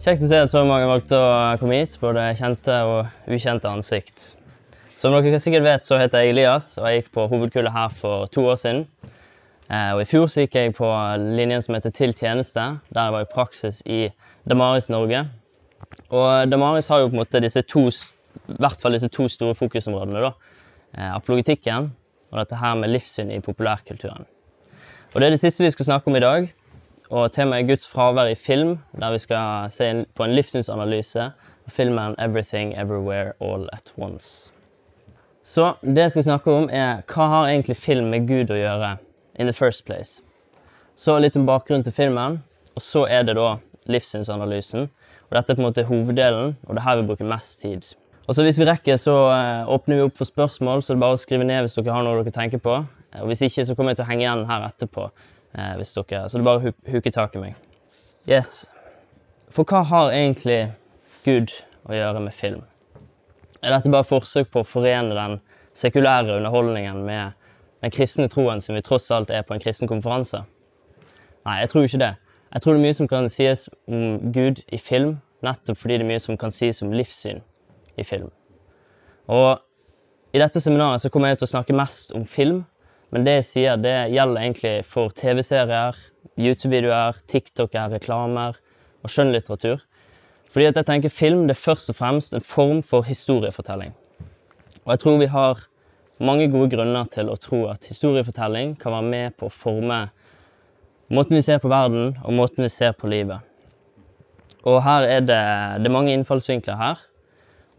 Kjekt å se at så mange valgte å komme hit, både kjente og ukjente ansikt. Som dere sikkert vet, så heter jeg Elias, og jeg gikk på hovedkullet her for to år siden. Eh, og I fjor så gikk jeg på linjen som heter Til tjeneste, der jeg var i praksis i Damaris Norge. Og Damaris har jo på en måte disse to, i hvert fall disse to store fokusområdene. da. Eh, apologitikken og dette her med livssyn i populærkulturen. Og Det er det siste vi skal snakke om i dag. Og Temaet er Guds fravær i film, der vi skal se på en livssynsanalyse av filmen 'Everything Everywhere All At Once'. Så det jeg skal snakke om, er hva har egentlig film med Gud å gjøre in the first place? Så litt om bakgrunnen til filmen, og så er det da livssynsanalysen. Og dette er på en måte hoveddelen, og det er her vi bruker mest tid. Og så Hvis vi rekker, så eh, åpner vi opp for spørsmål, så det er bare å skrive ned hvis dere har noe dere tenker på. Og Hvis ikke, så kommer jeg til å henge igjen her etterpå. Eh, hvis dere, så det er bare å huke tak i meg. Yes. For hva har egentlig Gud å gjøre med film? Er dette bare forsøk på å forene den sekulære underholdningen med den kristne troen som vi tross alt er på en kristen konferanse? Nei, jeg tror ikke det. Jeg tror det er mye som kan sies om Gud i film, nettopp fordi det er mye som kan sies om livssyn i film. Og i dette seminaret så kommer jeg til å snakke mest om film, men det jeg sier, det gjelder egentlig for TV-serier, YouTube-videoer, TikToker, reklamer og skjønnlitteratur. Fordi at jeg tenker film det er først og fremst en form for historiefortelling. Og jeg tror vi har mange gode grunner til å tro at historiefortelling kan være med på å forme måten vi ser på verden, og måten vi ser på livet. Og her er det, det er mange innfallsvinkler her.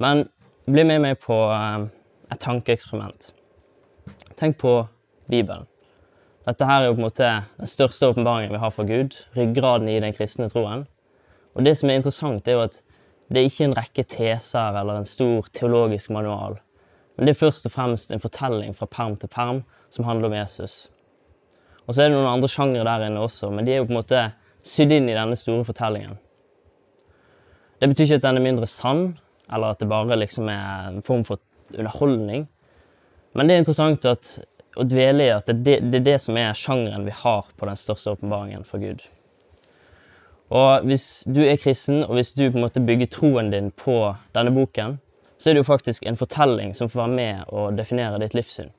Men bli med meg på eh, et tankeeksperiment. Tenk på Bibelen. Dette her er jo på en måte den største åpenbaringen vi har fra Gud, ryggraden i den kristne troen. Og det som er interessant, er jo at det er ikke en rekke teser eller en stor teologisk manual, men det er først og fremst en fortelling fra perm til perm som handler om Jesus. Og så er det noen andre sjangere der inne også, men de er jo på en måte sydd inn i denne store fortellingen. Det betyr ikke at den er mindre sann, eller at det bare liksom er en form for underholdning. Men det er interessant at å dvele i at det, det, er det som er sjangeren vi har på den største åpenbaringen for Gud. Og hvis du er kristen, og hvis du på en måte bygger troen din på denne boken, så er det jo faktisk en fortelling som får være med og definere ditt livssyn.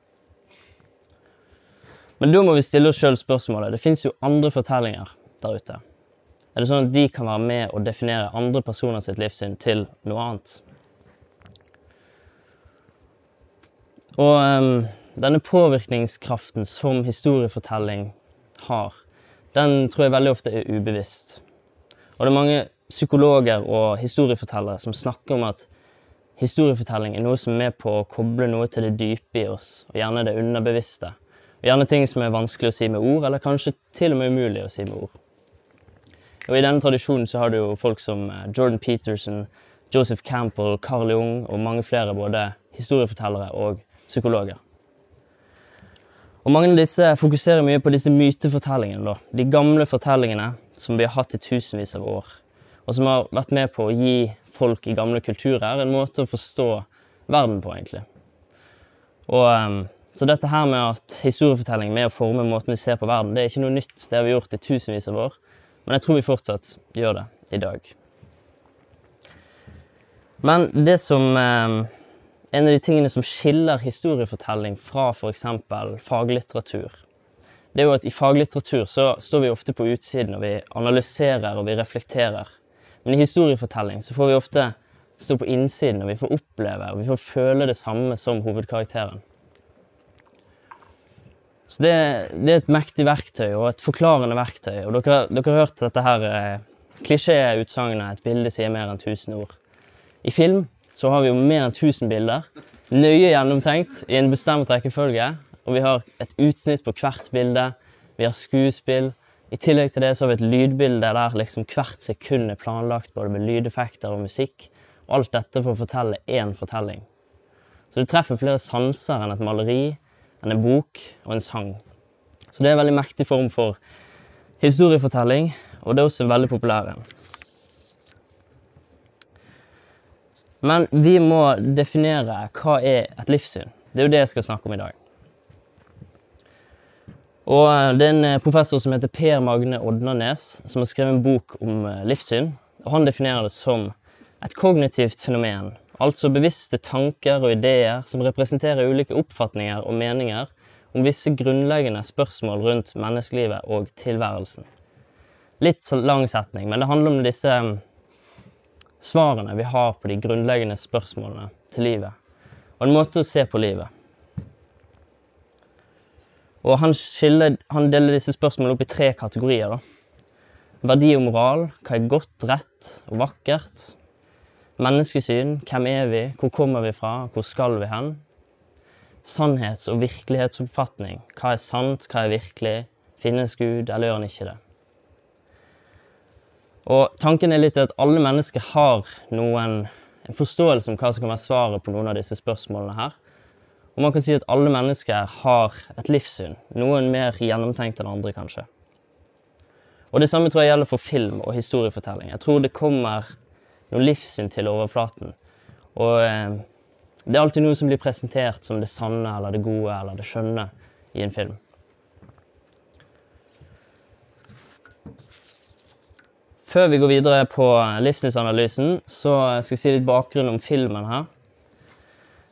Men da må vi stille oss sjøl spørsmålet. Det fins jo andre fortellinger der ute. Er det sånn at de kan være med og definere andre personer sitt livssyn til noe annet? Og um, denne påvirkningskraften som historiefortelling har, den tror jeg veldig ofte er ubevisst. Og det er mange psykologer og historiefortellere som snakker om at historiefortelling er noe som er med på å koble noe til det dype i oss, og gjerne det underbevisste. Og gjerne ting som er vanskelig å si med ord, eller kanskje til og med umulig å si med ord. Og I denne tradisjonen så har du jo folk som eh, Jordan Peterson, Joseph Campbell, Carl Jung og mange flere både historiefortellere og psykologer. Og Mange av disse fokuserer mye på disse mytefortellingene. da. De gamle fortellingene som vi har hatt i tusenvis av år. Og som har vært med på å gi folk i gamle kulturer en måte å forstå verden på, egentlig. Og, um, så dette her med at historiefortelling med å forme måten vi ser på verden, det er ikke noe nytt. Det har vi gjort i tusenvis av år. Men jeg tror vi fortsatt gjør det i dag. Men det som um, en av de tingene som skiller historiefortelling fra f.eks. faglitteratur, det er jo at i faglitteratur så står vi ofte på utsiden, og vi analyserer og vi reflekterer. Men i historiefortelling så får vi ofte stå på innsiden, og vi får oppleve og vi får føle det samme som hovedkarakteren. Så det, det, er et mektig verktøy og et forklarende verktøy. Og dere, dere har hørt dette her eh, klisjéutsagnet 'et bilde sier mer enn tusen ord'. I film så har vi jo mer enn tusen bilder, nøye gjennomtenkt i en bestemt rekkefølge. Og vi har et utsnitt på hvert bilde. Vi har skuespill. I tillegg til det så har vi et lydbilde der liksom hvert sekund er planlagt både med lydeffekter og musikk. Og alt dette for å fortelle én fortelling. Så du treffer flere sanser enn et maleri, enn en bok og en sang. Så det er en veldig mektig form for historiefortelling, og det er også en veldig populær en. Men vi må definere hva er et livssyn. Det er jo det jeg skal snakke om i dag. Og eh, Det er en eh, professor som heter Per Magne Odnanes, som har skrevet en bok om eh, livssyn. og Han definerer det som et kognitivt fenomen, altså bevisste tanker og ideer som representerer ulike oppfatninger og meninger om visse grunnleggende spørsmål rundt menneskelivet og tilværelsen. Litt lang setning, men det handler om disse svarene vi har på de grunnleggende spørsmålene til livet, og en måte å se på livet. Og han, skiller, han deler disse spørsmålene opp i tre kategorier. Da. Verdi og moral, hva er godt, rett og vakkert? Menneskesyn, hvem er vi, hvor kommer vi fra, hvor skal vi hen? Sannhets- og virkelighetsoppfatning, hva er sant, hva er virkelig? Finnes Gud, eller gjør han ikke det? Og tanken er litt at alle mennesker har noen, en forståelse om hva som kan være svaret på noen av disse spørsmålene her. Og man kan si at alle mennesker har et livssyn. Noen mer gjennomtenkt enn andre, kanskje. Og det samme tror jeg gjelder for film og historiefortelling. Jeg tror det kommer noe livssyn til overflaten. Og eh, det er alltid noe som blir presentert som det sanne eller det gode eller det skjønne i en film. Før vi går videre på livssynsanalysen, så skal jeg si litt bakgrunn om filmen her.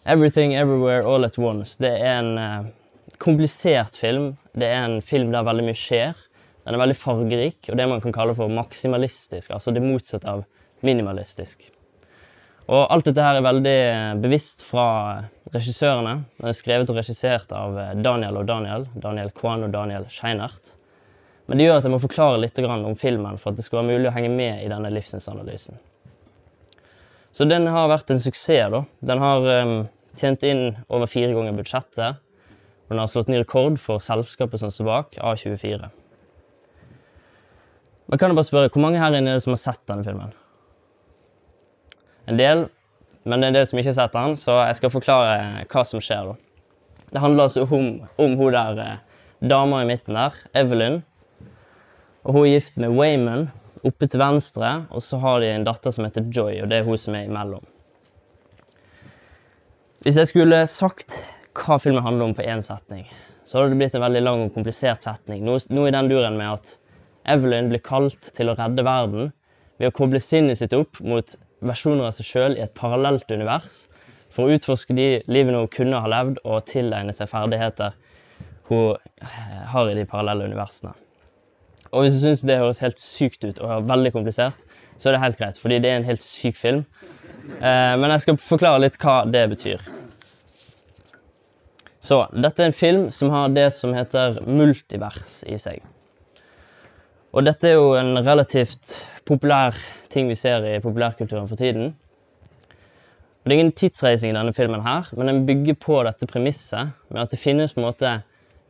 'Everything Everywhere All At Once' det er en eh, komplisert film. Det er en film der veldig mye skjer. Den er veldig fargerik og det man kan kalle for maksimalistisk, altså det motsatte av minimalistisk. Og alt dette her er veldig eh, bevisst fra regissørene. Den er skrevet og regissert av eh, Daniel og Daniel. Daniel Kwan og Daniel Scheinert. Men det gjør at jeg må forklare litt om filmen for at det skal være mulig å henge med i denne livssynsanalysen. Så den har vært en suksess. da. Den har um, tjent inn over fire ganger budsjettet. Og den har slått ny rekord for selskapet som står bak, A24. Men kan jeg bare spørre, Hvor mange her inne er det som har sett denne filmen? En del, men det er en del som ikke har sett den, så jeg skal forklare hva som skjer. da. Det handler altså om, om hun der eh, dama i midten der, Evelyn, og hun er gift med Wayman oppe til venstre, og så har de en datter som heter Joy, og det er hun som er imellom. Hvis jeg skulle sagt hva filmen handler om på én setning, så hadde det blitt en veldig lang og komplisert setning. Noe, noe i den duren med at Evelyn blir kalt til å redde verden ved å koble sinnet sitt opp mot versjoner av seg sjøl i et parallelt univers for å utforske de livene hun kunne ha levd, og tilegne seg ferdigheter hun har i de parallelle universene. Og hvis du syns det høres helt sykt ut og er veldig komplisert, så er det helt greit, fordi det er en helt syk film. Eh, men jeg skal forklare litt hva det betyr. Så dette er en film som har det som heter multivers i seg. Og dette er jo en relativt populær ting vi ser i populærkulturen for tiden. Og Det er ingen tidsreising i denne filmen, her, men den bygger på dette premisset med at det finnes på en måte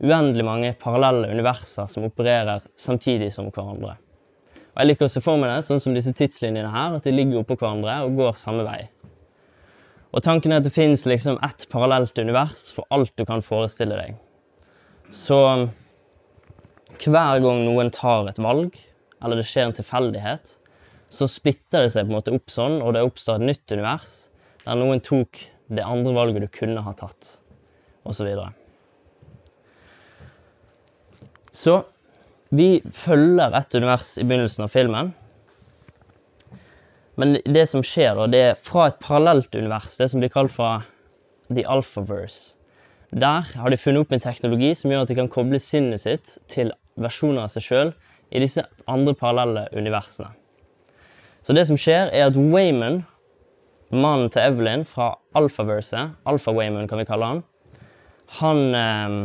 uendelig mange parallelle universer som opererer samtidig som hverandre. Og Jeg liker å se for meg det sånn som disse tidslinjene her, at de ligger oppå hverandre og går samme vei. Og Tanken er at det fins liksom ett parallelt univers for alt du kan forestille deg. Så hver gang noen tar et valg, eller det skjer en tilfeldighet, så splitter det seg på en måte opp sånn, og det oppstår et nytt univers der noen tok det andre valget du kunne ha tatt, osv. Så vi følger et univers i begynnelsen av filmen. Men det som skjer, da, det er fra et parallelt univers, det som blir kalt for the alphaverse. Der har de funnet opp en teknologi som gjør at de kan koble sinnet sitt til versjoner av seg sjøl i disse andre parallelle universene. Så det som skjer, er at Wayman, mannen til Evelyn fra Alphaverse, Alpha-Wayman kan vi kalle han, han eh,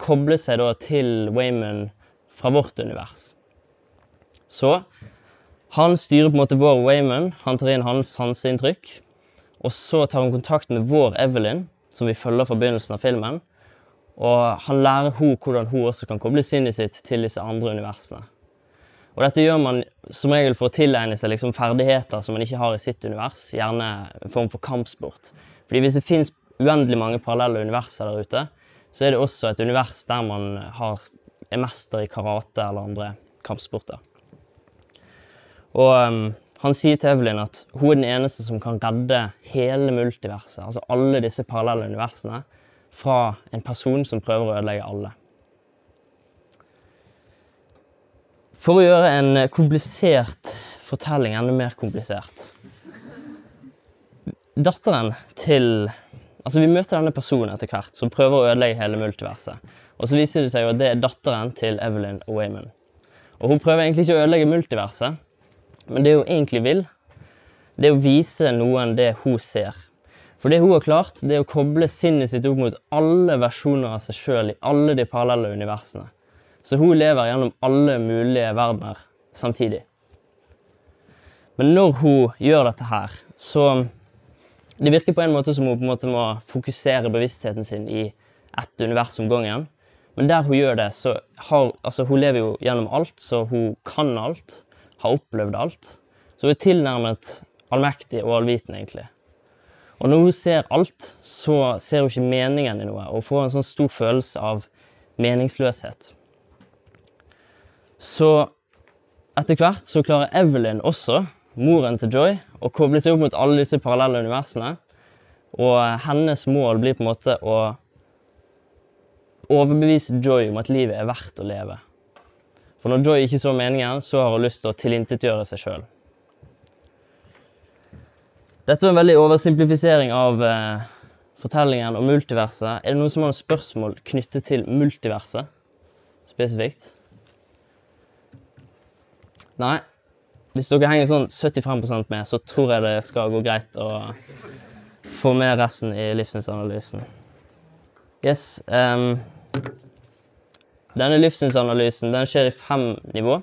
koble seg da til Wayman fra vårt univers. Så han styrer på en måte vår Wayman, han tar inn hans sanseinntrykk. Og så tar han kontakt med vår Evelyn, som vi følger fra begynnelsen av filmen. Og han lærer henne hvordan hun også kan koble sinnet sitt til disse andre universene. Og dette gjør man som regel for å tilegne seg liksom ferdigheter som man ikke har i sitt univers, gjerne en form for kampsport. Fordi hvis det fins uendelig mange parallelle universer der ute, så er det også et univers der man har, er mester i karate eller andre kampsporter. Og um, han sier til Evelyn at hun er den eneste som kan redde hele multiverset, altså alle disse parallelle universene, fra en person som prøver å ødelegge alle. For å gjøre en komplisert fortelling enda mer komplisert Datteren til Altså, vi møter denne personen etter hvert som prøver å ødelegge hele multiverset. Og så viser det seg jo at det er datteren til Evelyn Wayman. Og hun prøver egentlig ikke å ødelegge multiverset, men det hun egentlig vil, det er å vise noen det hun ser. For det hun har klart, det er å koble sinnet sitt opp mot alle versjoner av seg sjøl i alle de parallelle universene. Så hun lever gjennom alle mulige verdener samtidig. Men når hun gjør dette her, så Det virker på en måte som hun på en måte må fokusere bevisstheten sin i ett univers om gangen. Men der hun gjør det, så har Altså, hun lever jo gjennom alt, så hun kan alt har opplevd alt. Så hun er tilnærmet allmektig og allvitende, egentlig. Og når hun ser alt, så ser hun ikke meningen i noe, og får en sånn stor følelse av meningsløshet. Så etter hvert så klarer Evelyn også, moren til Joy, og koble seg opp mot alle disse parallelle universene. Og hennes mål blir på en måte å overbevise Joy om at livet er verdt å leve. For når Joy ikke så meningen, så har hun lyst til å tilintetgjøre seg sjøl. Dette var en veldig oversimplifisering av eh, fortellingen om multiverset. Er det noen som har noen spørsmål knyttet til multiverset spesifikt? Nei. Hvis dere henger sånn 75% med, så tror jeg det skal gå greit å få med resten i livssynsanalysen. Yes. Um, denne livssynsanalysen den skjer i fem nivå.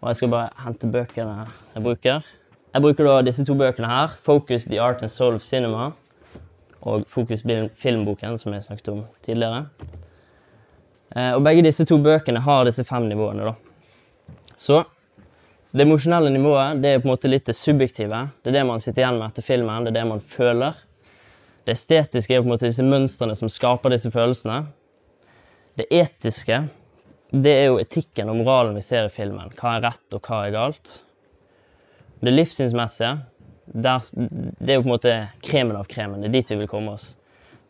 Og jeg skal bare hente bøkene jeg bruker. Jeg bruker da disse to bøkene her. 'Focus the Art and Soul of Cinema' og 'Focus filmboken', som jeg snakket om tidligere. Eh, og Begge disse to bøkene har disse fem nivåene. da. Så det emosjonelle nivået det er på en måte litt det subjektive. Det er det man sitter igjen med etter filmen. Det er det man føler. Det estetiske er på en måte disse mønstrene som skaper disse følelsene. Det etiske, det er jo etikken og moralen vi ser i filmen. Hva er rett, og hva er galt? Det livssynsmessige, der, det er jo på en måte kremen av kremen. Det er dit vi vil komme oss.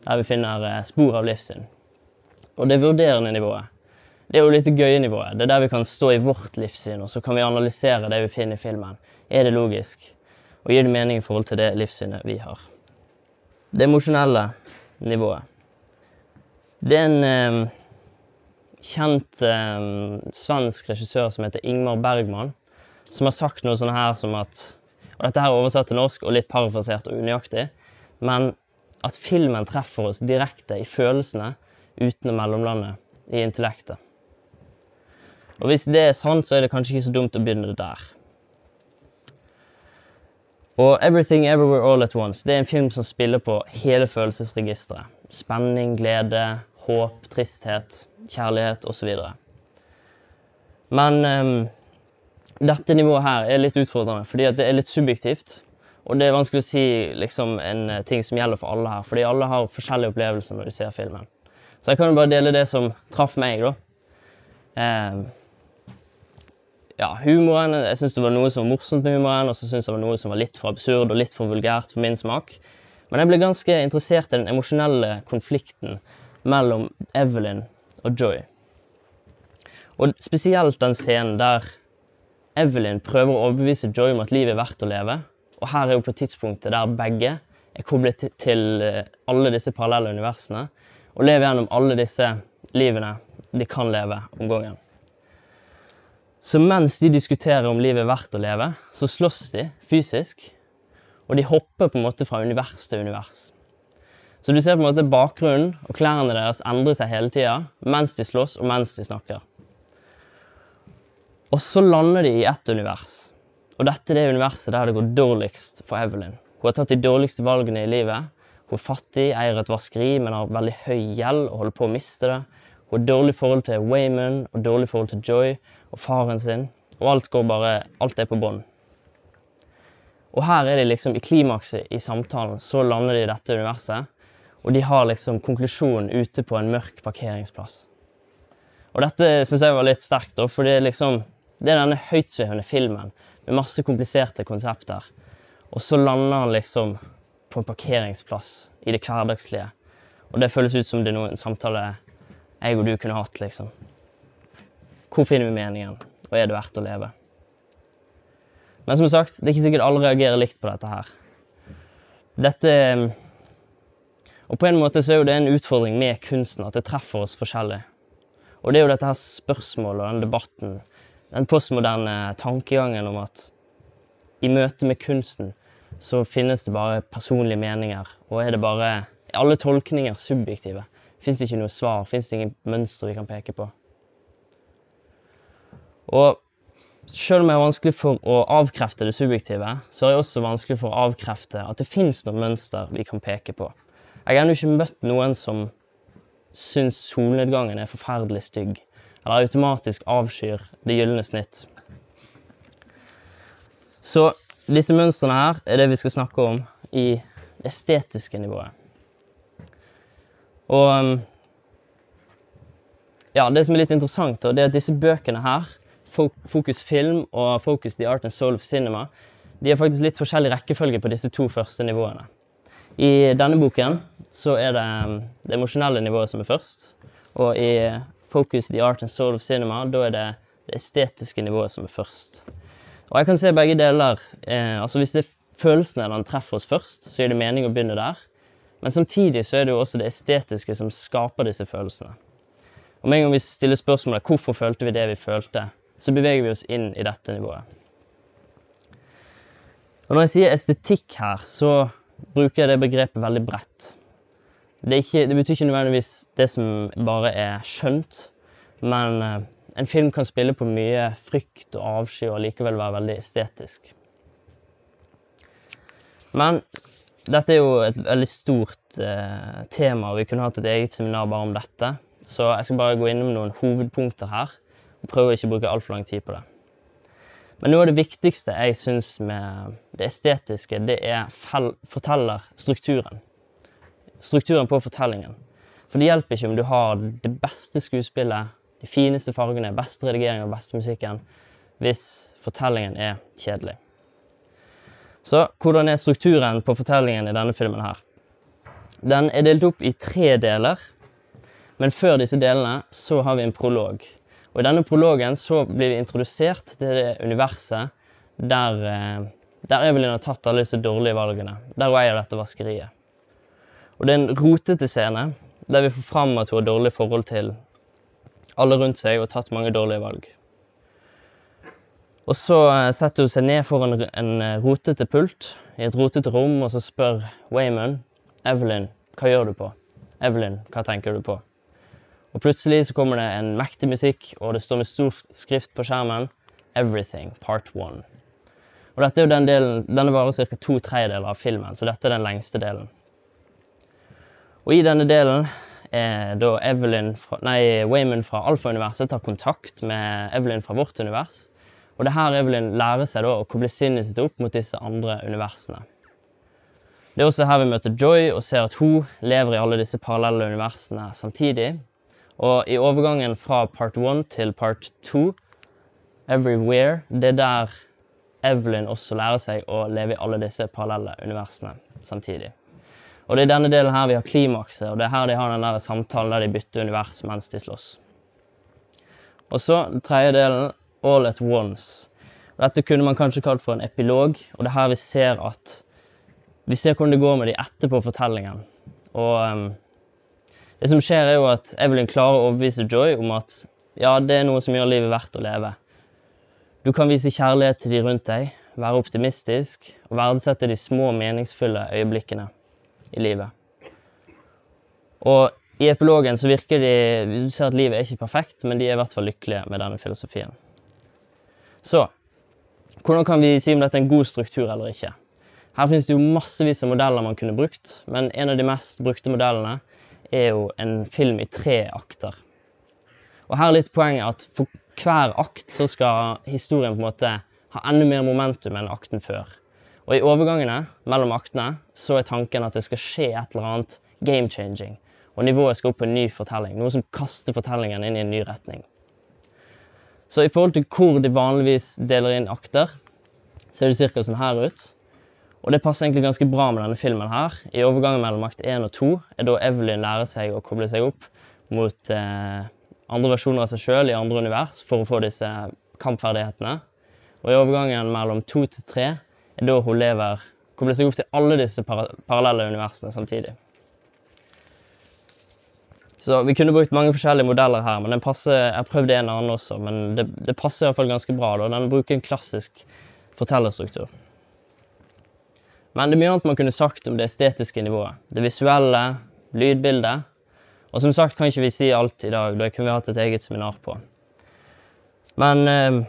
Der vi finner eh, spor av livssyn. Og det vurderende nivået, det er jo litt gøye nivået. Det er der vi kan stå i vårt livssyn, og så kan vi analysere det vi finner i filmen. Er det logisk? Og gir det mening i forhold til det livssynet vi har? Det emosjonelle nivået. Det er en eh, kjent eh, svensk regissør som heter Ingmar Bergman, som har sagt noe sånn her som at Og dette her er oversatt til norsk og litt parafrasert og unøyaktig, men at filmen treffer oss direkte i følelsene uten å mellomlande i intellektet. Og hvis det er sant, så er det kanskje ikke så dumt å begynne det der. Og Everything Everywhere All At Once det er en film som spiller på hele følelsesregisteret. Spenning, glede, håp, tristhet, kjærlighet osv. Men um, dette nivået her er litt utfordrende, fordi det er litt subjektivt. Og det er vanskelig å si liksom, en eh, ting som gjelder for alle her, fordi alle har forskjellige opplevelser når de ser filmen. Så jeg kan jo bare dele det som traff meg, da. Um, ja, humoren Jeg syns det var noe som var morsomt med humoren, og så syns jeg det var noe som var litt for absurd og litt for vulgært for min smak. Men jeg ble ganske interessert i den emosjonelle konflikten mellom Evelyn og Joy. Og spesielt den scenen der Evelyn prøver å overbevise Joy om at livet er verdt å leve. Og her er jo på tidspunktet der begge er koblet til eh, alle disse parallelle universene og lever gjennom alle disse livene de kan leve om gangen. Så mens de diskuterer om livet er verdt å leve, så slåss de fysisk. Og de hopper på en måte fra univers til univers. Så du ser på en måte bakgrunnen, og klærne deres endrer seg hele tida mens de slåss og mens de snakker. Og så lander de i ett univers. Og dette er det universet der det går dårligst for Evelyn. Hun har tatt de dårligste valgene i livet. Hun er fattig, eier et vaskeri, men har veldig høy gjeld og holder på å miste det. Hun har dårlig forhold til Wayman og dårlig forhold til Joy og faren sin. Og alt går bare Alt er på bånn. Og her er de liksom i klimakset i samtalen. Så lander de i dette universet. Og de har liksom konklusjonen ute på en mørk parkeringsplass. Og dette syns jeg var litt sterkt, da, for det er liksom Det er denne høytsvevende filmen med masse kompliserte konsepter. Og så lander han liksom på en parkeringsplass i det hverdagslige. Og det føles ut som det er noe, en samtale jeg og du kunne hatt, liksom. Hvor finner vi meningen, og er det verdt å leve? Men som sagt, det er ikke sikkert alle reagerer likt på dette her. Dette Og på en måte så er jo det en utfordring med kunsten, at det treffer oss forskjellig. Og det er jo dette her spørsmålet og den debatten, den postmoderne tankegangen om at i møte med kunsten så finnes det bare personlige meninger, og er det bare alle tolkninger subjektive. Fins det ikke noe svar, fins det ingen mønster vi kan peke på. Og selv om jeg er vanskelig for å avkrefte det subjektive, så er jeg også vanskelig for å avkrefte at det fins noe mønster vi kan peke på. Jeg har ennå ikke møtt noen som syns solnedgangen er forferdelig stygg, eller automatisk avskyr det gylne snitt. Så disse mønstrene her er det vi skal snakke om i det estetiske nivået. Og um, ja, det som er litt interessant, det er at disse bøkene her, Focus Film og Focus The Art and Soul of Cinema, de har faktisk litt forskjellig rekkefølge på disse to første nivåene. I denne boken så er det um, det emosjonelle nivået som er først. Og i Focus The Art and Soul of Cinema da er det det estetiske nivået som er først. Og jeg kan se begge deler. Eh, altså Hvis det er følelsene den treffer oss først, så gir det mening å begynne der. Men samtidig så er det jo også det estetiske som skaper disse følelsene. Og med en gang vi stiller spørsmålet hvorfor følte vi det vi følte, så beveger vi oss inn i dette nivået. Og Når jeg sier estetikk her, så bruker jeg det begrepet veldig bredt. Det, ikke, det betyr ikke nødvendigvis det som bare er skjønt, men eh, en film kan spille på mye frykt og avsky og likevel være veldig estetisk. Men dette er jo et veldig stort eh, tema, og vi kunne hatt et eget seminar bare om dette. Så jeg skal bare gå innom noen hovedpunkter her, og ikke å bruke altfor lang tid på det. Men noe av det viktigste jeg syns med det estetiske, det er fortellerstrukturen. Strukturen på fortellingen. For det hjelper ikke om du har det beste skuespillet de fineste fargene, beste redigeringen og beste musikken hvis fortellingen er kjedelig. Så hvordan er strukturen på fortellingen i denne filmen her? Den er delt opp i tre deler, men før disse delene så har vi en prolog. Og I denne prologen så blir vi introdusert til det universet der, eh, der Evelyn har tatt alle disse dårlige valgene. Der hun eier dette vaskeriet. Og Det er en rotete scene der vi får fram at hun har dårlig forhold til alle rundt seg og tatt mange dårlige valg. Og så eh, setter hun seg ned foran en eh, rotete pult i et rotete rom, og så spør Wayman Evelyn, hva gjør du på? Evelyn, hva tenker du på? Og plutselig så kommer det en mektig musikk, og det står med stor skrift på skjermen Everything, part one. Og dette er jo den delen, Denne varer ca. to tredjedeler av filmen, så dette er den lengste delen. Og i denne delen er da Evelyn fra, nei, Wayman fra Alfa-universet tar kontakt med Evelyn fra vårt univers. Og det er her Evelyn lærer seg da å koble sinnet sitt opp mot disse andre universene. Det er også her vi møter Joy og ser at hun lever i alle disse parallelle universene samtidig. Og i overgangen fra part one til part two, Everywhere, det er der Evelyn også lærer seg å leve i alle disse parallelle universene samtidig. Og det er denne delen her vi har klimakset, og det er her de har den der samtalen der de bytter univers mens de slåss. Og så den tredje delen, All at Once. Og dette kunne man kanskje kalt for en epilog, og det er her vi ser at vi ser hvordan det går med de etterpå fortellingen. Og um, det som skjer, er jo at Evelyn klarer å overbevise Joy om at ja, det er noe som gjør livet verdt å leve. Du kan vise kjærlighet til de rundt deg, være optimistisk og verdsette de små, meningsfulle øyeblikkene i livet. Og i epilogen så virker de Du ser at livet er ikke perfekt, men de er i hvert fall lykkelige med denne filosofien. Så hvordan kan vi si om dette er en god struktur eller ikke? Her finnes det jo massevis av modeller man kunne brukt, men en av de mest brukte modellene er jo en film i tre akter. Og her er litt poenget at for hver akt så skal historien på en måte ha enda mer momentum enn akten før. Og i overgangene mellom aktene så er tanken at det skal skje et eller annet game-changing. Og nivået skal opp på en ny fortelling, noe som kaster fortellingen inn i en ny retning. Så i forhold til hvor de vanligvis deler inn akter, ser det ca. sånn her ut. Og det passer egentlig ganske bra med denne filmen her. I overgangen mellom akt 1 og 2 er da Evelyn lærer seg å koble seg opp mot eh, andre versjoner av seg sjøl i andre univers for å få disse kampferdighetene. Og i overgangen mellom 2 til 3 er da hun lever, kobler seg opp til alle disse para parallelle universene samtidig. Så Vi kunne brukt mange forskjellige modeller her, men den passer, jeg har prøvd en annen også. Men det, det passer i hvert fall ganske bra. da. Den bruker en klassisk fortellerstruktur. Men det er mye annet man kunne sagt om det estetiske nivået. Det visuelle, lydbildet. Og som sagt kan ikke vi si alt i dag, det kunne vi hatt et eget seminar på. Men eh,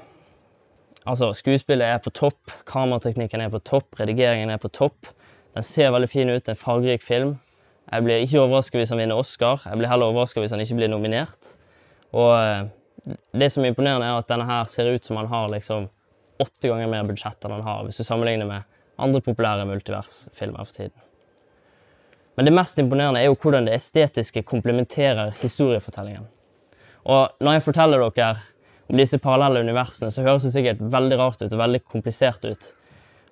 altså, skuespillet er på topp, kamerateknikken er på topp, redigeringen er på topp. Den ser veldig fin ut, en fargerik film. Jeg blir ikke overraska hvis han vinner Oscar. Jeg blir heller overraska hvis han ikke blir nominert. Og eh, det som er imponerende, er at denne her ser ut som han har liksom åtte ganger mer budsjett enn han har, hvis du sammenligner med andre populære multiversfilmer for tiden. Men det mest imponerende er jo hvordan det estetiske komplementerer historiefortellingen. Og når jeg forteller dere om disse parallelle universene, så høres det sikkert veldig rart ut og veldig komplisert ut.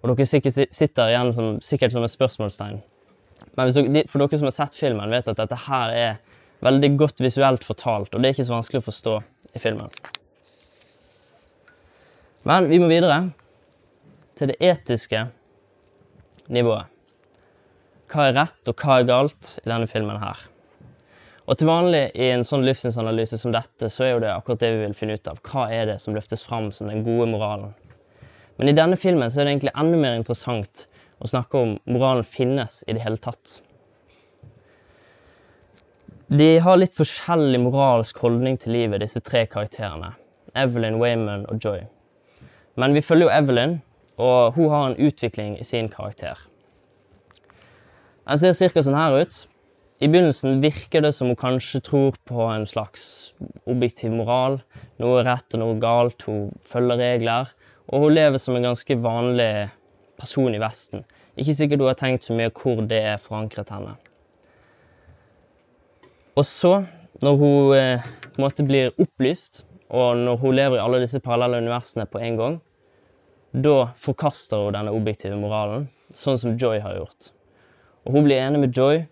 Og dere sitter igjen som, sikkert som et spørsmålstegn. Men dere, for dere som har sett filmen, vet at dette her er veldig godt visuelt fortalt, og det er ikke så vanskelig å forstå i filmen. Men vi må videre til det etiske nivået. Hva er rett, og hva er galt i denne filmen her? Og til vanlig i en sånn livssynsanalyse som dette, så er jo det akkurat det vi vil finne ut av. Hva er det som løftes fram som den gode moralen? Men i denne filmen så er det egentlig enda mer interessant å snakke om moralen finnes i det hele tatt. De har litt forskjellig moralsk holdning til livet, disse tre karakterene. Evelyn, Wayman og Joy. Men vi følger jo Evelyn, og hun har en utvikling i sin karakter. Den ser ca. sånn her ut. I begynnelsen virker det som hun kanskje tror på en slags objektiv moral. Noe rett og noe galt. Hun følger regler. Og hun lever som en ganske vanlig person i Vesten. Ikke sikkert hun har tenkt så mye hvor det er forankret henne. Og så, når hun eh, på en måte blir opplyst, og når hun lever i alle disse parallelle universene på en gang, da forkaster hun denne objektive moralen, sånn som Joy har gjort. Og Hun blir enig med Joy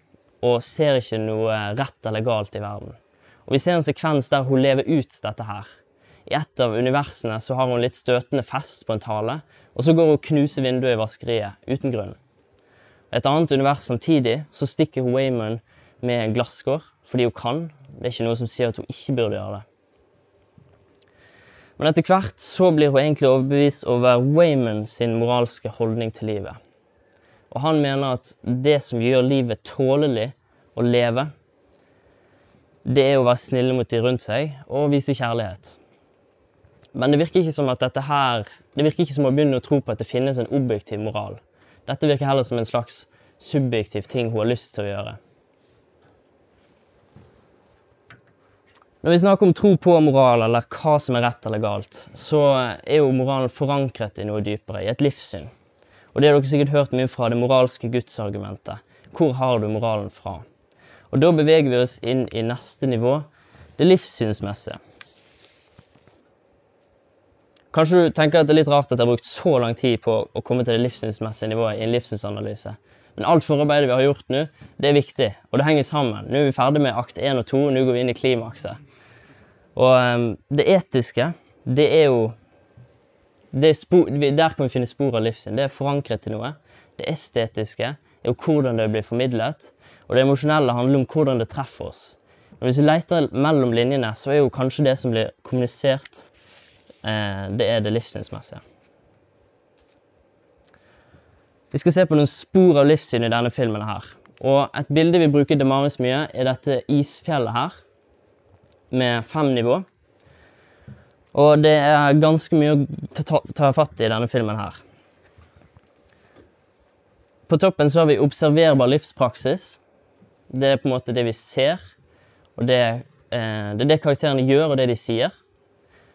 og ser ikke noe rett eller galt i verden. Og Vi ser en sekvens der hun lever ut dette her. I et av universene så har hun litt støtende fest på en tale, og så går hun og knuser vinduet i vaskeriet uten grunn. I et annet univers samtidig så stikker hun Waymond med glasskår fordi hun kan. Det er ikke noe som sier at hun ikke burde gjøre det. Men etter hvert så blir hun egentlig overbevist over Wayman sin moralske holdning til livet. Og han mener at det som gjør livet tålelig å leve, det er å være snille mot de rundt seg og vise kjærlighet. Men det virker ikke som at dette her Det virker ikke som å begynne å tro på at det finnes en objektiv moral. Dette virker heller som en slags subjektiv ting hun har lyst til å gjøre. Når vi snakker om tro på moral, eller hva som er rett eller galt, så er jo moralen forankret i noe dypere, i et livssyn. Og det har dere sikkert hørt mye fra det moralske gudsargumentet. Hvor har du moralen fra? Og da beveger vi oss inn i neste nivå, det livssynsmessige. Kanskje du tenker at det er litt rart at jeg har brukt så lang tid på å komme til det livssynsmessige nivået i en livssynsanalyse. Men alt forarbeidet vi har gjort nå, det er viktig, og det henger sammen. Nå er vi ferdig med akt 1 og 2, og nå går vi inn i klimakset. Og um, det etiske, det er jo det er spor, Der kan vi finne spor av livssyn. Det er forankret til noe. Det estetiske er jo hvordan det blir formidlet. Og det emosjonelle handler om hvordan det treffer oss. Men hvis vi leter mellom linjene, så er jo kanskje det som blir kommunisert, eh, det er det livssynsmessige. Vi skal se på noen spor av livssyn i denne filmen. her. Og et bilde vi bruker Demaris mye, er dette isfjellet her, med fem nivå. Og det er ganske mye å ta, ta fatt i denne filmen her. På toppen så har vi observerbar livspraksis. Det er på en måte det vi ser, og det, eh, det er det karakterene gjør, og det de sier.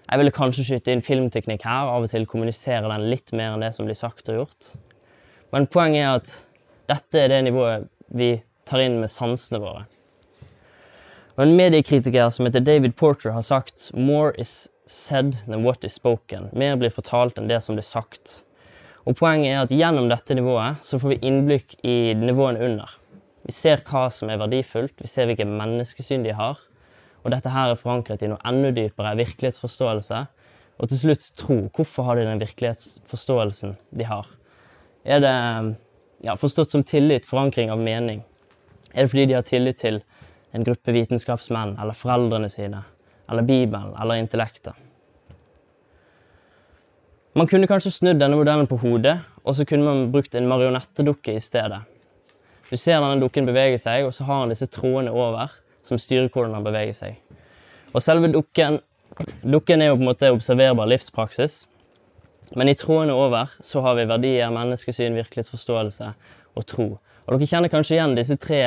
Jeg ville kanskje skyte inn filmteknikk her, av og til kommunisere den litt mer enn det som blir sagt og gjort. Men poenget er at dette er det nivået vi tar inn med sansene våre. Og En mediekritiker som heter David Porter, har sagt «More is said than what is spoken». Mer blir fortalt enn det som blir sagt. Og Poenget er at gjennom dette nivået så får vi innblikk i nivåene under. Vi ser hva som er verdifullt, vi ser hvilket menneskesyn de har. Og dette her er forankret i noe enda dypere virkelighetsforståelse. Og til slutt tro. Hvorfor har de den virkelighetsforståelsen de har? Er det ja, forstått som tillit, forankring av mening? Er det fordi de har tillit til en gruppe vitenskapsmenn eller foreldrene sine, eller Bibelen eller intellektet? Man kunne kanskje snudd denne modellen på hodet, og så kunne man brukt en marionettedukke i stedet. Du ser denne dukken bevege seg, og så har han disse trådene over som styrer hvordan han beveger seg. Og selve dukken, dukken er jo på en måte observerbar livspraksis, men i trådene over så har vi verdier, menneskesyn, virkelighetsforståelse og tro. Og dere kjenner kanskje igjen disse tre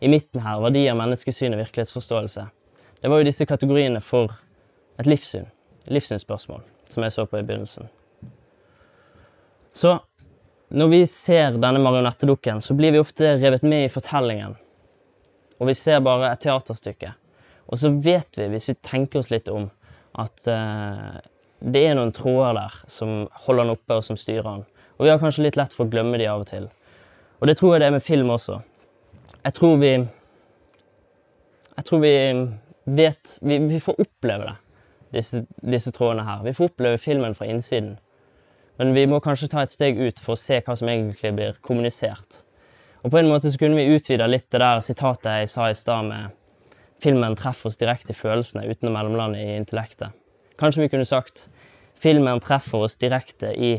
i midten her. Verdier, menneskesyn og virkelighetsforståelse. Det var jo disse kategoriene for et livssyn. Livssynsspørsmål, som jeg så på i begynnelsen. Så når vi ser denne marionettedukken, så blir vi ofte revet med i fortellingen. Og vi ser bare et teaterstykke. Og så vet vi, hvis vi tenker oss litt om, at uh, det er noen tråder der som holder han oppe, og som styrer han. Og vi har kanskje litt lett for å glemme de av og til. Og det tror jeg det er med film også. Jeg tror vi Jeg tror vi vet Vi, vi får oppleve det, disse, disse, trådene her. Vi får oppleve filmen fra innsiden. Men vi må kanskje ta et steg ut for å se hva som egentlig blir kommunisert. Og på en måte så kunne vi utvida litt det der sitatet jeg sa i stad med filmen treffer oss direkte i følelsene uten å mellomlande i intellektet. Kanskje vi kunne sagt filmen treffer oss direkte i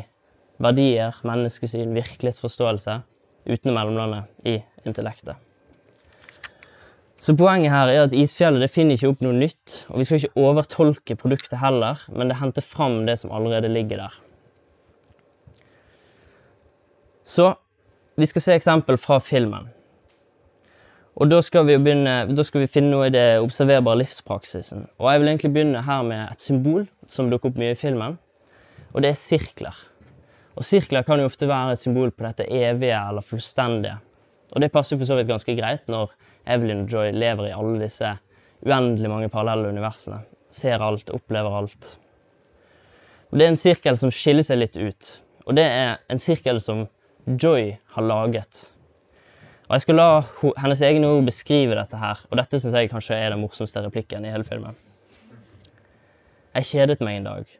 verdier, menneskesyn, virkelighetsforståelse, uten mellomlandet, i intellektet. Så Poenget her er at isfjellet det finner ikke opp noe nytt, og vi skal ikke overtolke produktet heller, men det henter fram det som allerede ligger der. Så vi skal se eksempel fra filmen. Og da skal, vi begynne, da skal vi finne noe i det observerbare livspraksisen. Og jeg vil egentlig begynne her med et symbol som dukker opp mye i filmen, og det er sirkler. Og sirkler kan jo ofte være et symbol på dette evige eller fullstendige. Og det passer for så vidt ganske greit når Evelyn og Joy lever i alle disse uendelig mange parallelle universene. Ser alt, opplever alt. Og det er en sirkel som skiller seg litt ut. Og det er en sirkel som Joy har laget. Og Jeg skal la hennes egne ord beskrive dette her, og dette syns jeg kanskje er den morsomste replikken i hele filmen. Jeg kjedet meg en dag,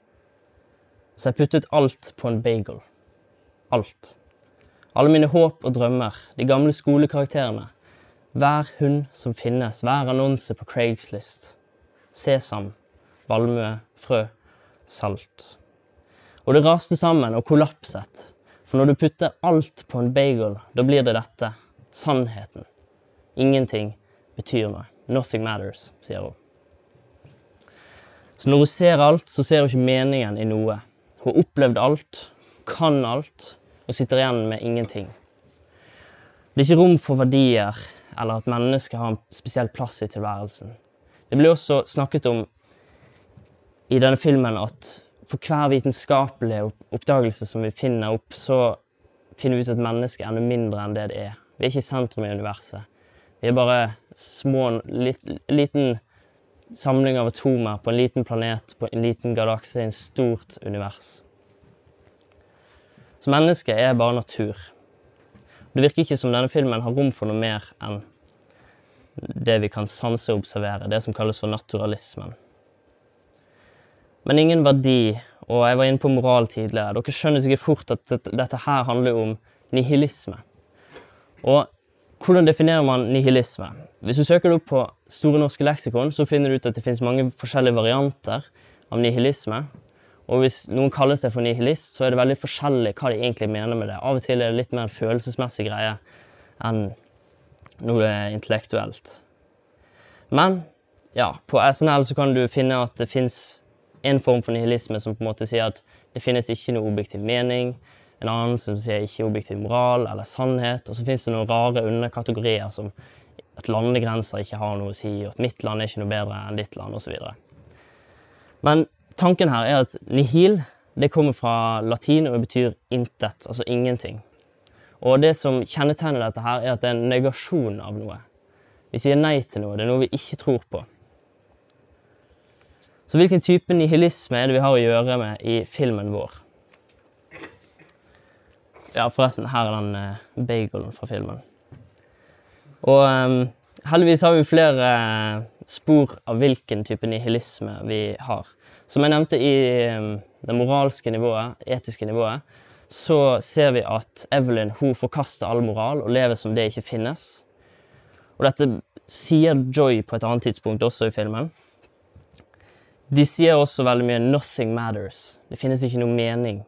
så jeg puttet alt på en bagel. Alt. Alle mine håp og drømmer, de gamle skolekarakterene, hver hund som finnes, hver annonse på Craigslist, sesam, valmue, frø, salt. Og det raste sammen og kollapset, for når du putter alt på en bagel, da blir det dette sannheten. Ingenting betyr noe. Nothing matters, sier hun. Så når hun ser alt, så ser hun ikke meningen i noe. Hun har opplevd alt, kan alt, og sitter igjen med ingenting. Det er ikke rom for verdier eller at mennesket har en spesiell plass i tilværelsen. Det blir også snakket om i denne filmen at for hver vitenskapelige oppdagelse som vi finner opp, så finner vi ut at mennesket er enda mindre enn det det er. Vi er ikke sentrum i universet. Vi er bare små, lit, liten samling av atomer på en liten planet, på en liten galakse, i en stort univers. Så mennesket er bare natur. Det virker ikke som denne filmen har rom for noe mer enn det vi kan sanse og observere, det som kalles for naturalismen. Men ingen verdi, og jeg var inne på moral tidligere. Dere skjønner sikkert fort at dette, her handler om nihilisme. Og hvordan definerer man nihilisme? Hvis du søker det opp på Store norske leksikon, så finner du ut at det finnes mange forskjellige varianter av nihilisme. Og hvis noen kaller seg for nihilist, så er det veldig forskjellig hva de egentlig mener med det. Av og til er det litt mer en følelsesmessig greie enn noe intellektuelt. Men ja, på SNL så kan du finne at det fins en form for nihilisme som på en måte sier at det finnes ikke noe objektiv mening. En annen som sier ikke objektiv moral eller sannhet. Og så fins det noen rare underkategorier som at landegrenser ikke har noe å si, og at mitt land er ikke noe bedre enn ditt land, osv. Men tanken her er at nihil det kommer fra latin og betyr intet, altså ingenting. Og det som kjennetegner dette her, er at det er en negasjon av noe. Vi sier nei til noe. Det er noe vi ikke tror på. Så hvilken type nihilisme er det vi har å gjøre med i filmen vår? Ja, forresten, her er den uh, bagelen fra filmen. Og um, heldigvis har vi flere uh, spor av hvilken type nihilisme vi har. Som jeg nevnte i um, det moralske nivået, etiske nivået, så ser vi at Evelyn hun forkaster all moral og lever som det ikke finnes. Og dette sier Joy på et annet tidspunkt også i filmen. De sier også veldig mye 'nothing matters'. Det finnes ikke noe mening.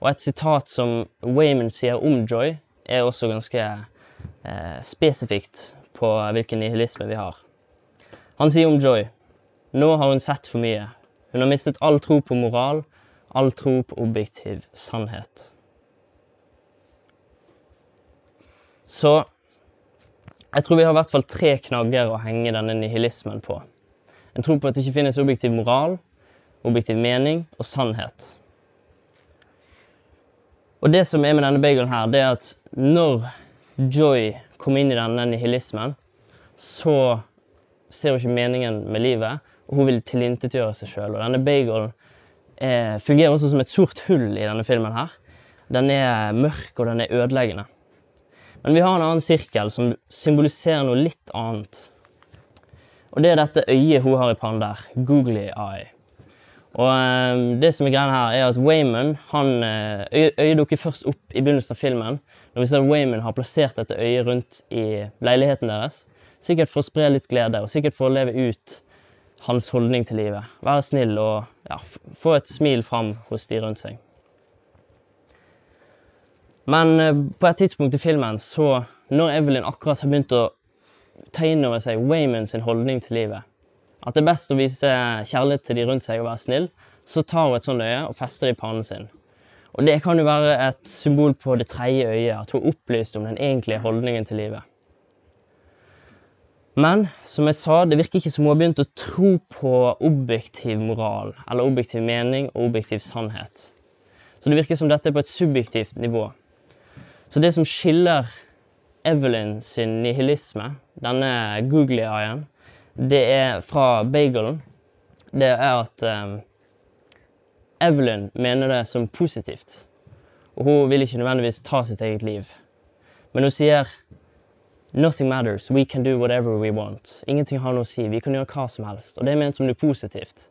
Og et sitat som Wayman sier om Joy, er også ganske eh, spesifikt på hvilken nihilisme vi har. Han sier om Joy nå har hun sett for mye. Hun har mistet all tro på moral, all tro på objektiv sannhet. Så jeg tror vi har i hvert fall tre knagger å henge denne nihilismen på. En tro på at det ikke finnes objektiv moral, objektiv mening og sannhet. Og det som er med denne bagelen her, det er at når Joy kom inn i denne nihilismen, så ser hun ikke meningen med livet, og hun vil tilintetgjøre seg sjøl. Og denne bagelen eh, fungerer også som et sort hull i denne filmen her. Den er mørk, og den er ødeleggende. Men vi har en annen sirkel som symboliserer noe litt annet. Og det er dette øyet hun har i pannen der. Googly eye. Og eh, det som er greia her, er at Wayman han, eh, Øyet dukker først opp i begynnelsen av filmen. Når vi ser at Wayman har plassert dette øyet rundt i leiligheten deres. Sikkert for å spre litt glede, og sikkert for å leve ut hans holdning til livet. Være snill og ja, få et smil fram hos de rundt seg. Men eh, på et tidspunkt i filmen, så når Evelyn akkurat har begynt å ta inn over seg Wayman sin holdning til livet, at det er best å vise kjærlighet til de rundt seg og være snill, så tar hun et sånt øye og fester det i pannen sin. Og det kan jo være et symbol på det tredje øyet, at hun er opplyst om den egentlige holdningen til livet. Men som jeg sa, det virker ikke som hun har begynt å tro på objektiv moral, eller objektiv mening og objektiv sannhet. Så det virker som dette er på et subjektivt nivå. Så det som skiller Evelyn sin nihilisme, denne googly-eyen, det er fra bagelen, det er at um, Evelyn mener det som positivt. Og hun vil ikke nødvendigvis ta sitt eget liv. Men hun sier Nothing matters. We can do whatever we want. Ingenting har noe å si. Vi kan gjøre hva som helst. Og det er ment som noe positivt.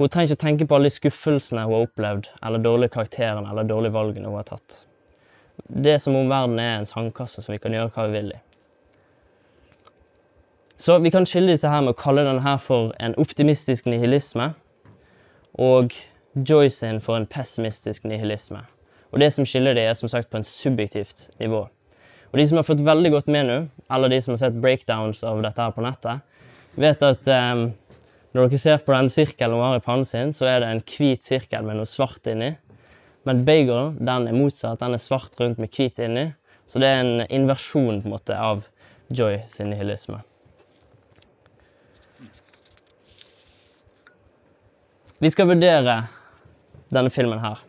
Hun trenger ikke å tenke på alle skuffelsene hun har opplevd, eller dårlige karakterene eller dårlige valgene hun har tatt. Det er som om verden er en sandkasse som vi kan gjøre hva vi vil i. Så vi kan skille disse her med å kalle denne her for en optimistisk nihilisme og Joyce sin for en pessimistisk nihilisme. Og det som skiller dem, er som sagt på en subjektivt nivå. Og de som har fått veldig godt med nå, eller de som har sett breakdowns av dette her på nettet, vet at um, når dere ser på den sirkelen hun har i pannen sin, så er det en hvit sirkel med noe svart inni. Men bagel den er motsatt. Den er svart rundt med hvit inni. Så det er en inversjon på en måte av Joy sin nihilisme. Vi skal vurdere denne filmen her.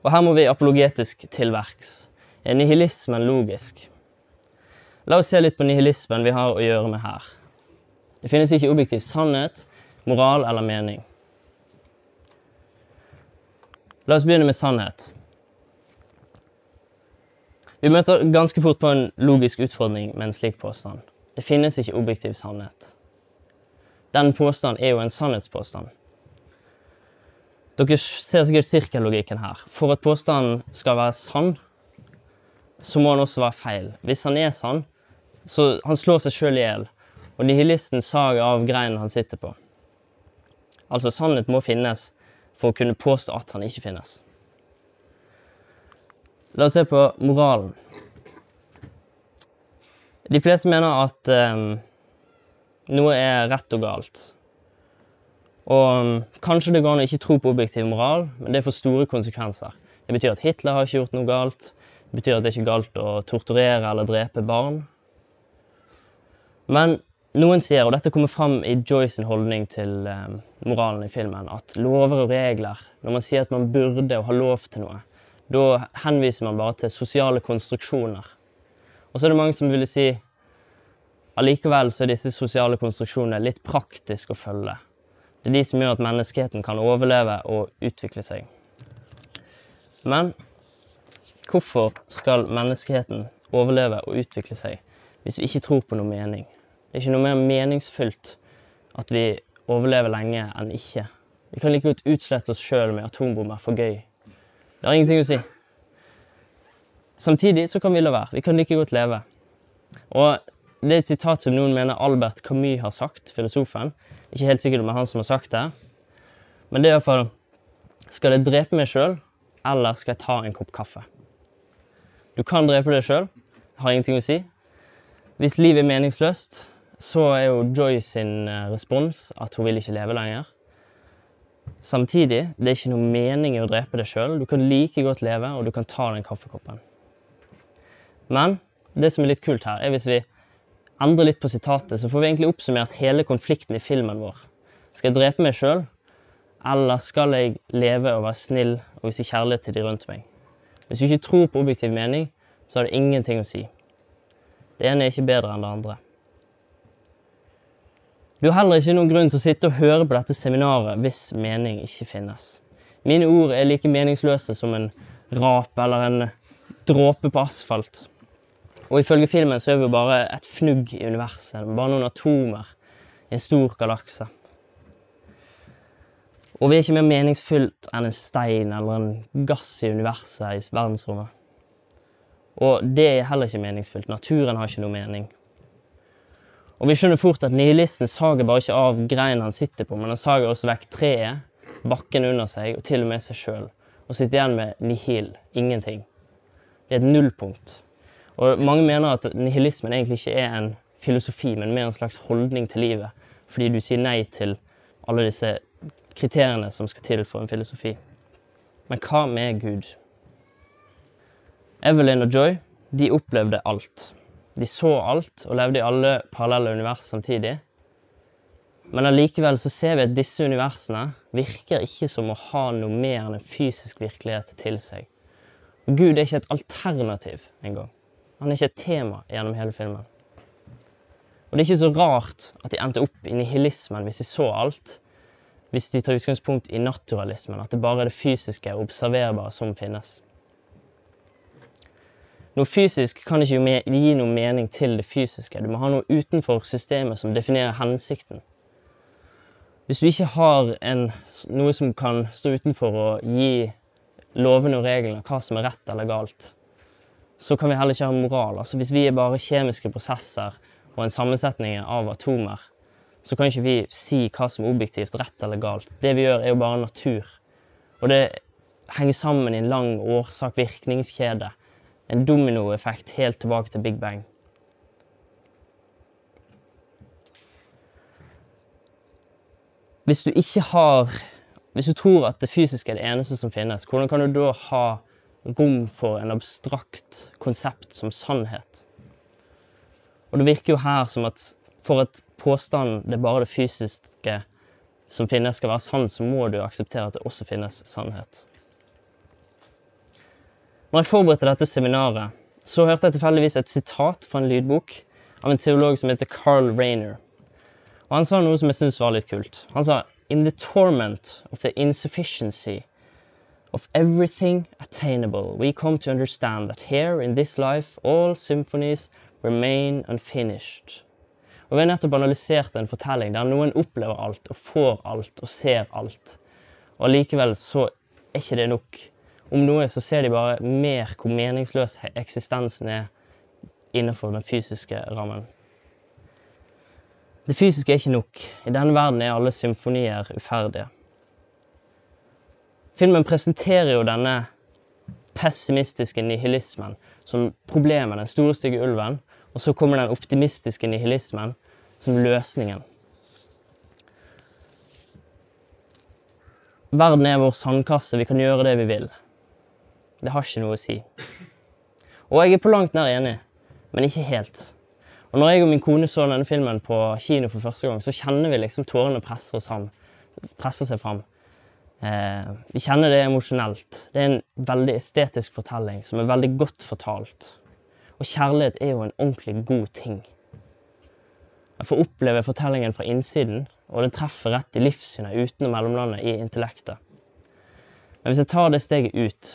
Og her må vi apologetisk til verks. Er nihilismen logisk? La oss se litt på nihilismen vi har å gjøre med her. Det finnes ikke objektiv sannhet, moral eller mening. La oss begynne med sannhet. Vi møter ganske fort på en logisk utfordring med en slik påstand. Det finnes ikke objektiv sannhet. Den påstanden er jo en sannhetspåstand. Dere ser sikkert sirkellogikken her. For at påstanden skal være sann, så må han også være feil. Hvis han er sann, så han slår seg sjøl i hjel. Og nihilisten sager av greinen han sitter på. Altså, sannhet må finnes for å kunne påstå at han ikke finnes. La oss se på moralen. De fleste mener at um, noe er rett og galt. Og um, kanskje det går an å ikke tro på objektiv moral, men det får store konsekvenser. Det betyr at Hitler har ikke gjort noe galt. Det betyr at det ikke er galt å torturere eller drepe barn. Men noen sier, og dette kommer fram i Joyce holdning til um, moralen i filmen, at lover og regler, når man sier at man burde og har lov til noe, da henviser man bare til sosiale konstruksjoner. Og så er det mange som ville si allikevel så er disse sosiale konstruksjonene litt praktisk å følge. Det er de som gjør at menneskeheten kan overleve og utvikle seg. Men hvorfor skal menneskeheten overleve og utvikle seg hvis vi ikke tror på noe mening? Det er ikke noe mer meningsfylt at vi overlever lenge enn ikke. Vi kan like godt utslette oss sjøl med atombomber for gøy. Det har ingenting å si. Samtidig så kan vi la være. Vi kan like godt leve. Og det er et sitat som noen mener Albert Camus har sagt, filosofen. Ikke helt sikkert om det er han som har sagt det. Men det er iallfall Skal jeg drepe meg sjøl, eller skal jeg ta en kopp kaffe? Du kan drepe deg sjøl. Har ingenting å si. Hvis livet er meningsløst, så er jo Joy sin eh, respons at hun vil ikke leve lenger. Samtidig, det er ikke noe mening i å drepe deg sjøl. Du kan like godt leve, og du kan ta den kaffekoppen. Men det som er litt kult her, er hvis vi endrer litt på sitatet, så får vi egentlig oppsummert hele konflikten i filmen vår. Skal jeg drepe meg sjøl, eller skal jeg leve og være snill og vise kjærlighet til de rundt meg? Hvis du ikke tror på objektiv mening, så har det ingenting å si. Det ene er ikke bedre enn det andre. Du har heller ikke noen grunn til å sitte og høre på dette seminaret hvis mening ikke finnes. Mine ord er like meningsløse som en rap eller en dråpe på asfalt. Og ifølge filmen så er vi jo bare et fnugg i universet, bare noen atomer i en stor galakse. Og vi er ikke mer meningsfylt enn en stein eller en gass i universet i verdensrommet. Og det er heller ikke meningsfylt. Naturen har ikke noe mening. Og vi skjønner fort at nihilisten sager bare ikke av greinen han sitter på, men han sager også vekk treet, bakken under seg og til og med seg sjøl. Og sitter igjen med nihil, ingenting. Det er et nullpunkt. Og mange mener at nihilismen egentlig ikke er en filosofi, men mer en slags holdning til livet. Fordi du sier nei til alle disse kriteriene som skal til for en filosofi. Men hva med Gud? Evelyn og Joy de opplevde alt. De så alt og levde i alle parallelle univers samtidig. Men allikevel så ser vi at disse universene virker ikke som å ha noe mer enn en fysisk virkelighet til seg. Og Gud er ikke et alternativ engang. Han er ikke et tema gjennom hele filmen. Og det er ikke så rart at de endte opp i nihilismen hvis de så alt, hvis de tar utgangspunkt i naturalismen, at det bare er det fysiske og observerbare som finnes. Noe fysisk kan ikke gi noe mening til det fysiske. Du må ha noe utenfor systemet som definerer hensikten. Hvis du ikke har en, noe som kan stå utenfor og gi lovene og reglene hva som er rett eller galt, så kan vi heller ikke ha moral. Altså Hvis vi er bare kjemiske prosesser og en sammensetning av atomer, så kan ikke vi si hva som er objektivt rett eller galt. Det vi gjør, er jo bare natur. Og det henger sammen i en lang årsak-virkningskjede en dominoeffekt helt tilbake til Big Bang. Hvis du ikke har Hvis du tror at det fysiske er det eneste som finnes, hvordan kan du da ha rom for en abstrakt konsept som sannhet? Og det virker jo her som at for at påstanden det er bare det fysiske som finnes, skal være sann, så må du akseptere at det også finnes sannhet. Når jeg forberedte dette seminaret, så hørte jeg tilfeldigvis et sitat fra en lydbok av en teolog som heter Carl Rainer. Og Han sa noe som jeg syntes var litt kult. Han sa In the torment of the insufficiency of everything attainable, we come to understand that here in this life all symphonies remain unfinished. Og Vi har nettopp analysert en fortelling der noen opplever alt og får alt og ser alt. Og Allikevel så er ikke det nok. Om noe så ser de bare mer hvor meningsløs eksistensen er innenfor den fysiske rammen. Det fysiske er ikke nok. I denne verden er alle symfonier uferdige. Filmen presenterer jo denne pessimistiske nihilismen som problemet, den store, stygge ulven, Og så kommer den optimistiske nihilismen som løsningen. Verden er vår sandkasse, vi kan gjøre det vi vil. Det har ikke noe å si. Og jeg er på langt nær enig, men ikke helt. Og når jeg og min kone så denne filmen på kino for første gang, så kjenner vi liksom tårene presser, oss seg fram. Eh, vi kjenner det emosjonelt. Det er en veldig estetisk fortelling som er veldig godt fortalt. Og kjærlighet er jo en ordentlig god ting. Jeg får oppleve fortellingen fra innsiden, og den treffer rett i livssynet uten å mellomlande i intellektet. Men hvis jeg tar det steget ut,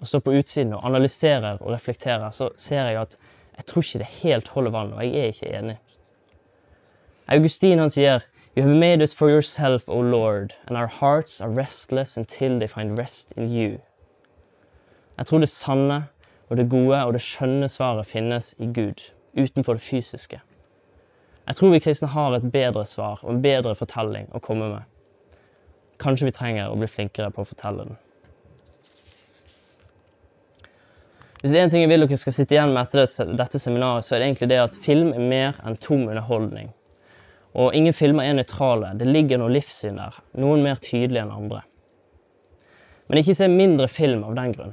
og står på utsiden og analyserer og reflekterer, så ser jeg at jeg tror ikke det helt holder vann, og jeg er ikke enig. Augustin han sier You have made us for yourself, O Lord, and our hearts are restless until they find rest in you. Jeg tror det sanne og det gode og det skjønne svaret finnes i Gud, utenfor det fysiske. Jeg tror vi kristne har et bedre svar og en bedre fortelling å komme med. Kanskje vi trenger å bli flinkere på å fortelle den. Hvis det er en ting jeg vil dere skal sitte igjen med etter dette seminaret, så er det egentlig det at film er mer enn tom underholdning. Og ingen filmer er nøytrale. Det ligger noe livssyn der, noen mer tydelig enn andre. Men ikke se mindre film av den grunn.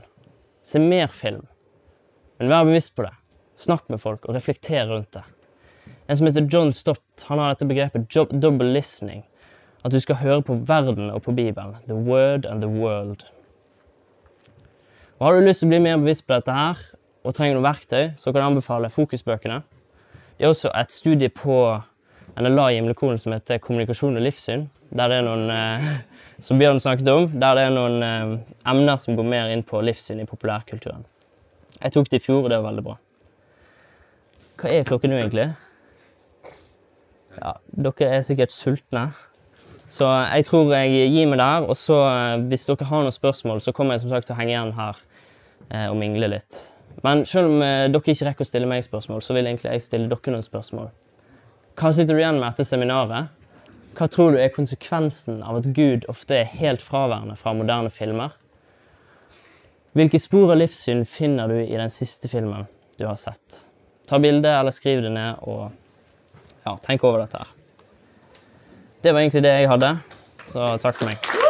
Se mer film. Men vær bevisst på det. Snakk med folk og reflekter rundt det. En som heter John Stott, han har dette begrepet double listening. At du skal høre på verden og på Bibelen. The word and the world. Og Har du lyst til å bli mer bevisst på dette her, og trenger noe verktøy, så kan jeg anbefale Fokusbøkene. Det er også et studie på NLA i Gimlekolen som heter Kommunikasjon og livssyn. Der det er noen, eh, som Bjørn snakket om, der det er noen eh, emner som går mer inn på livssyn i populærkulturen. Jeg tok det i fjor, og det var veldig bra. Hva er klokken nå, egentlig? Ja, dere er sikkert sultne. Så jeg tror jeg gir meg der. Og så, eh, hvis dere har noen spørsmål, så kommer jeg som sagt til å henge igjen her eh, og mingle litt. Men selv om eh, dere ikke rekker å stille meg spørsmål, så vil egentlig jeg stille dere noen spørsmål. Hva sitter du igjen med etter seminaret? Hva tror du er konsekvensen av at Gud ofte er helt fraværende fra moderne filmer? Hvilke spor av livssyn finner du i den siste filmen du har sett? Ta bilde eller skriv det ned, og ja, tenk over dette her. Det var egentlig det jeg hadde, så takk for meg.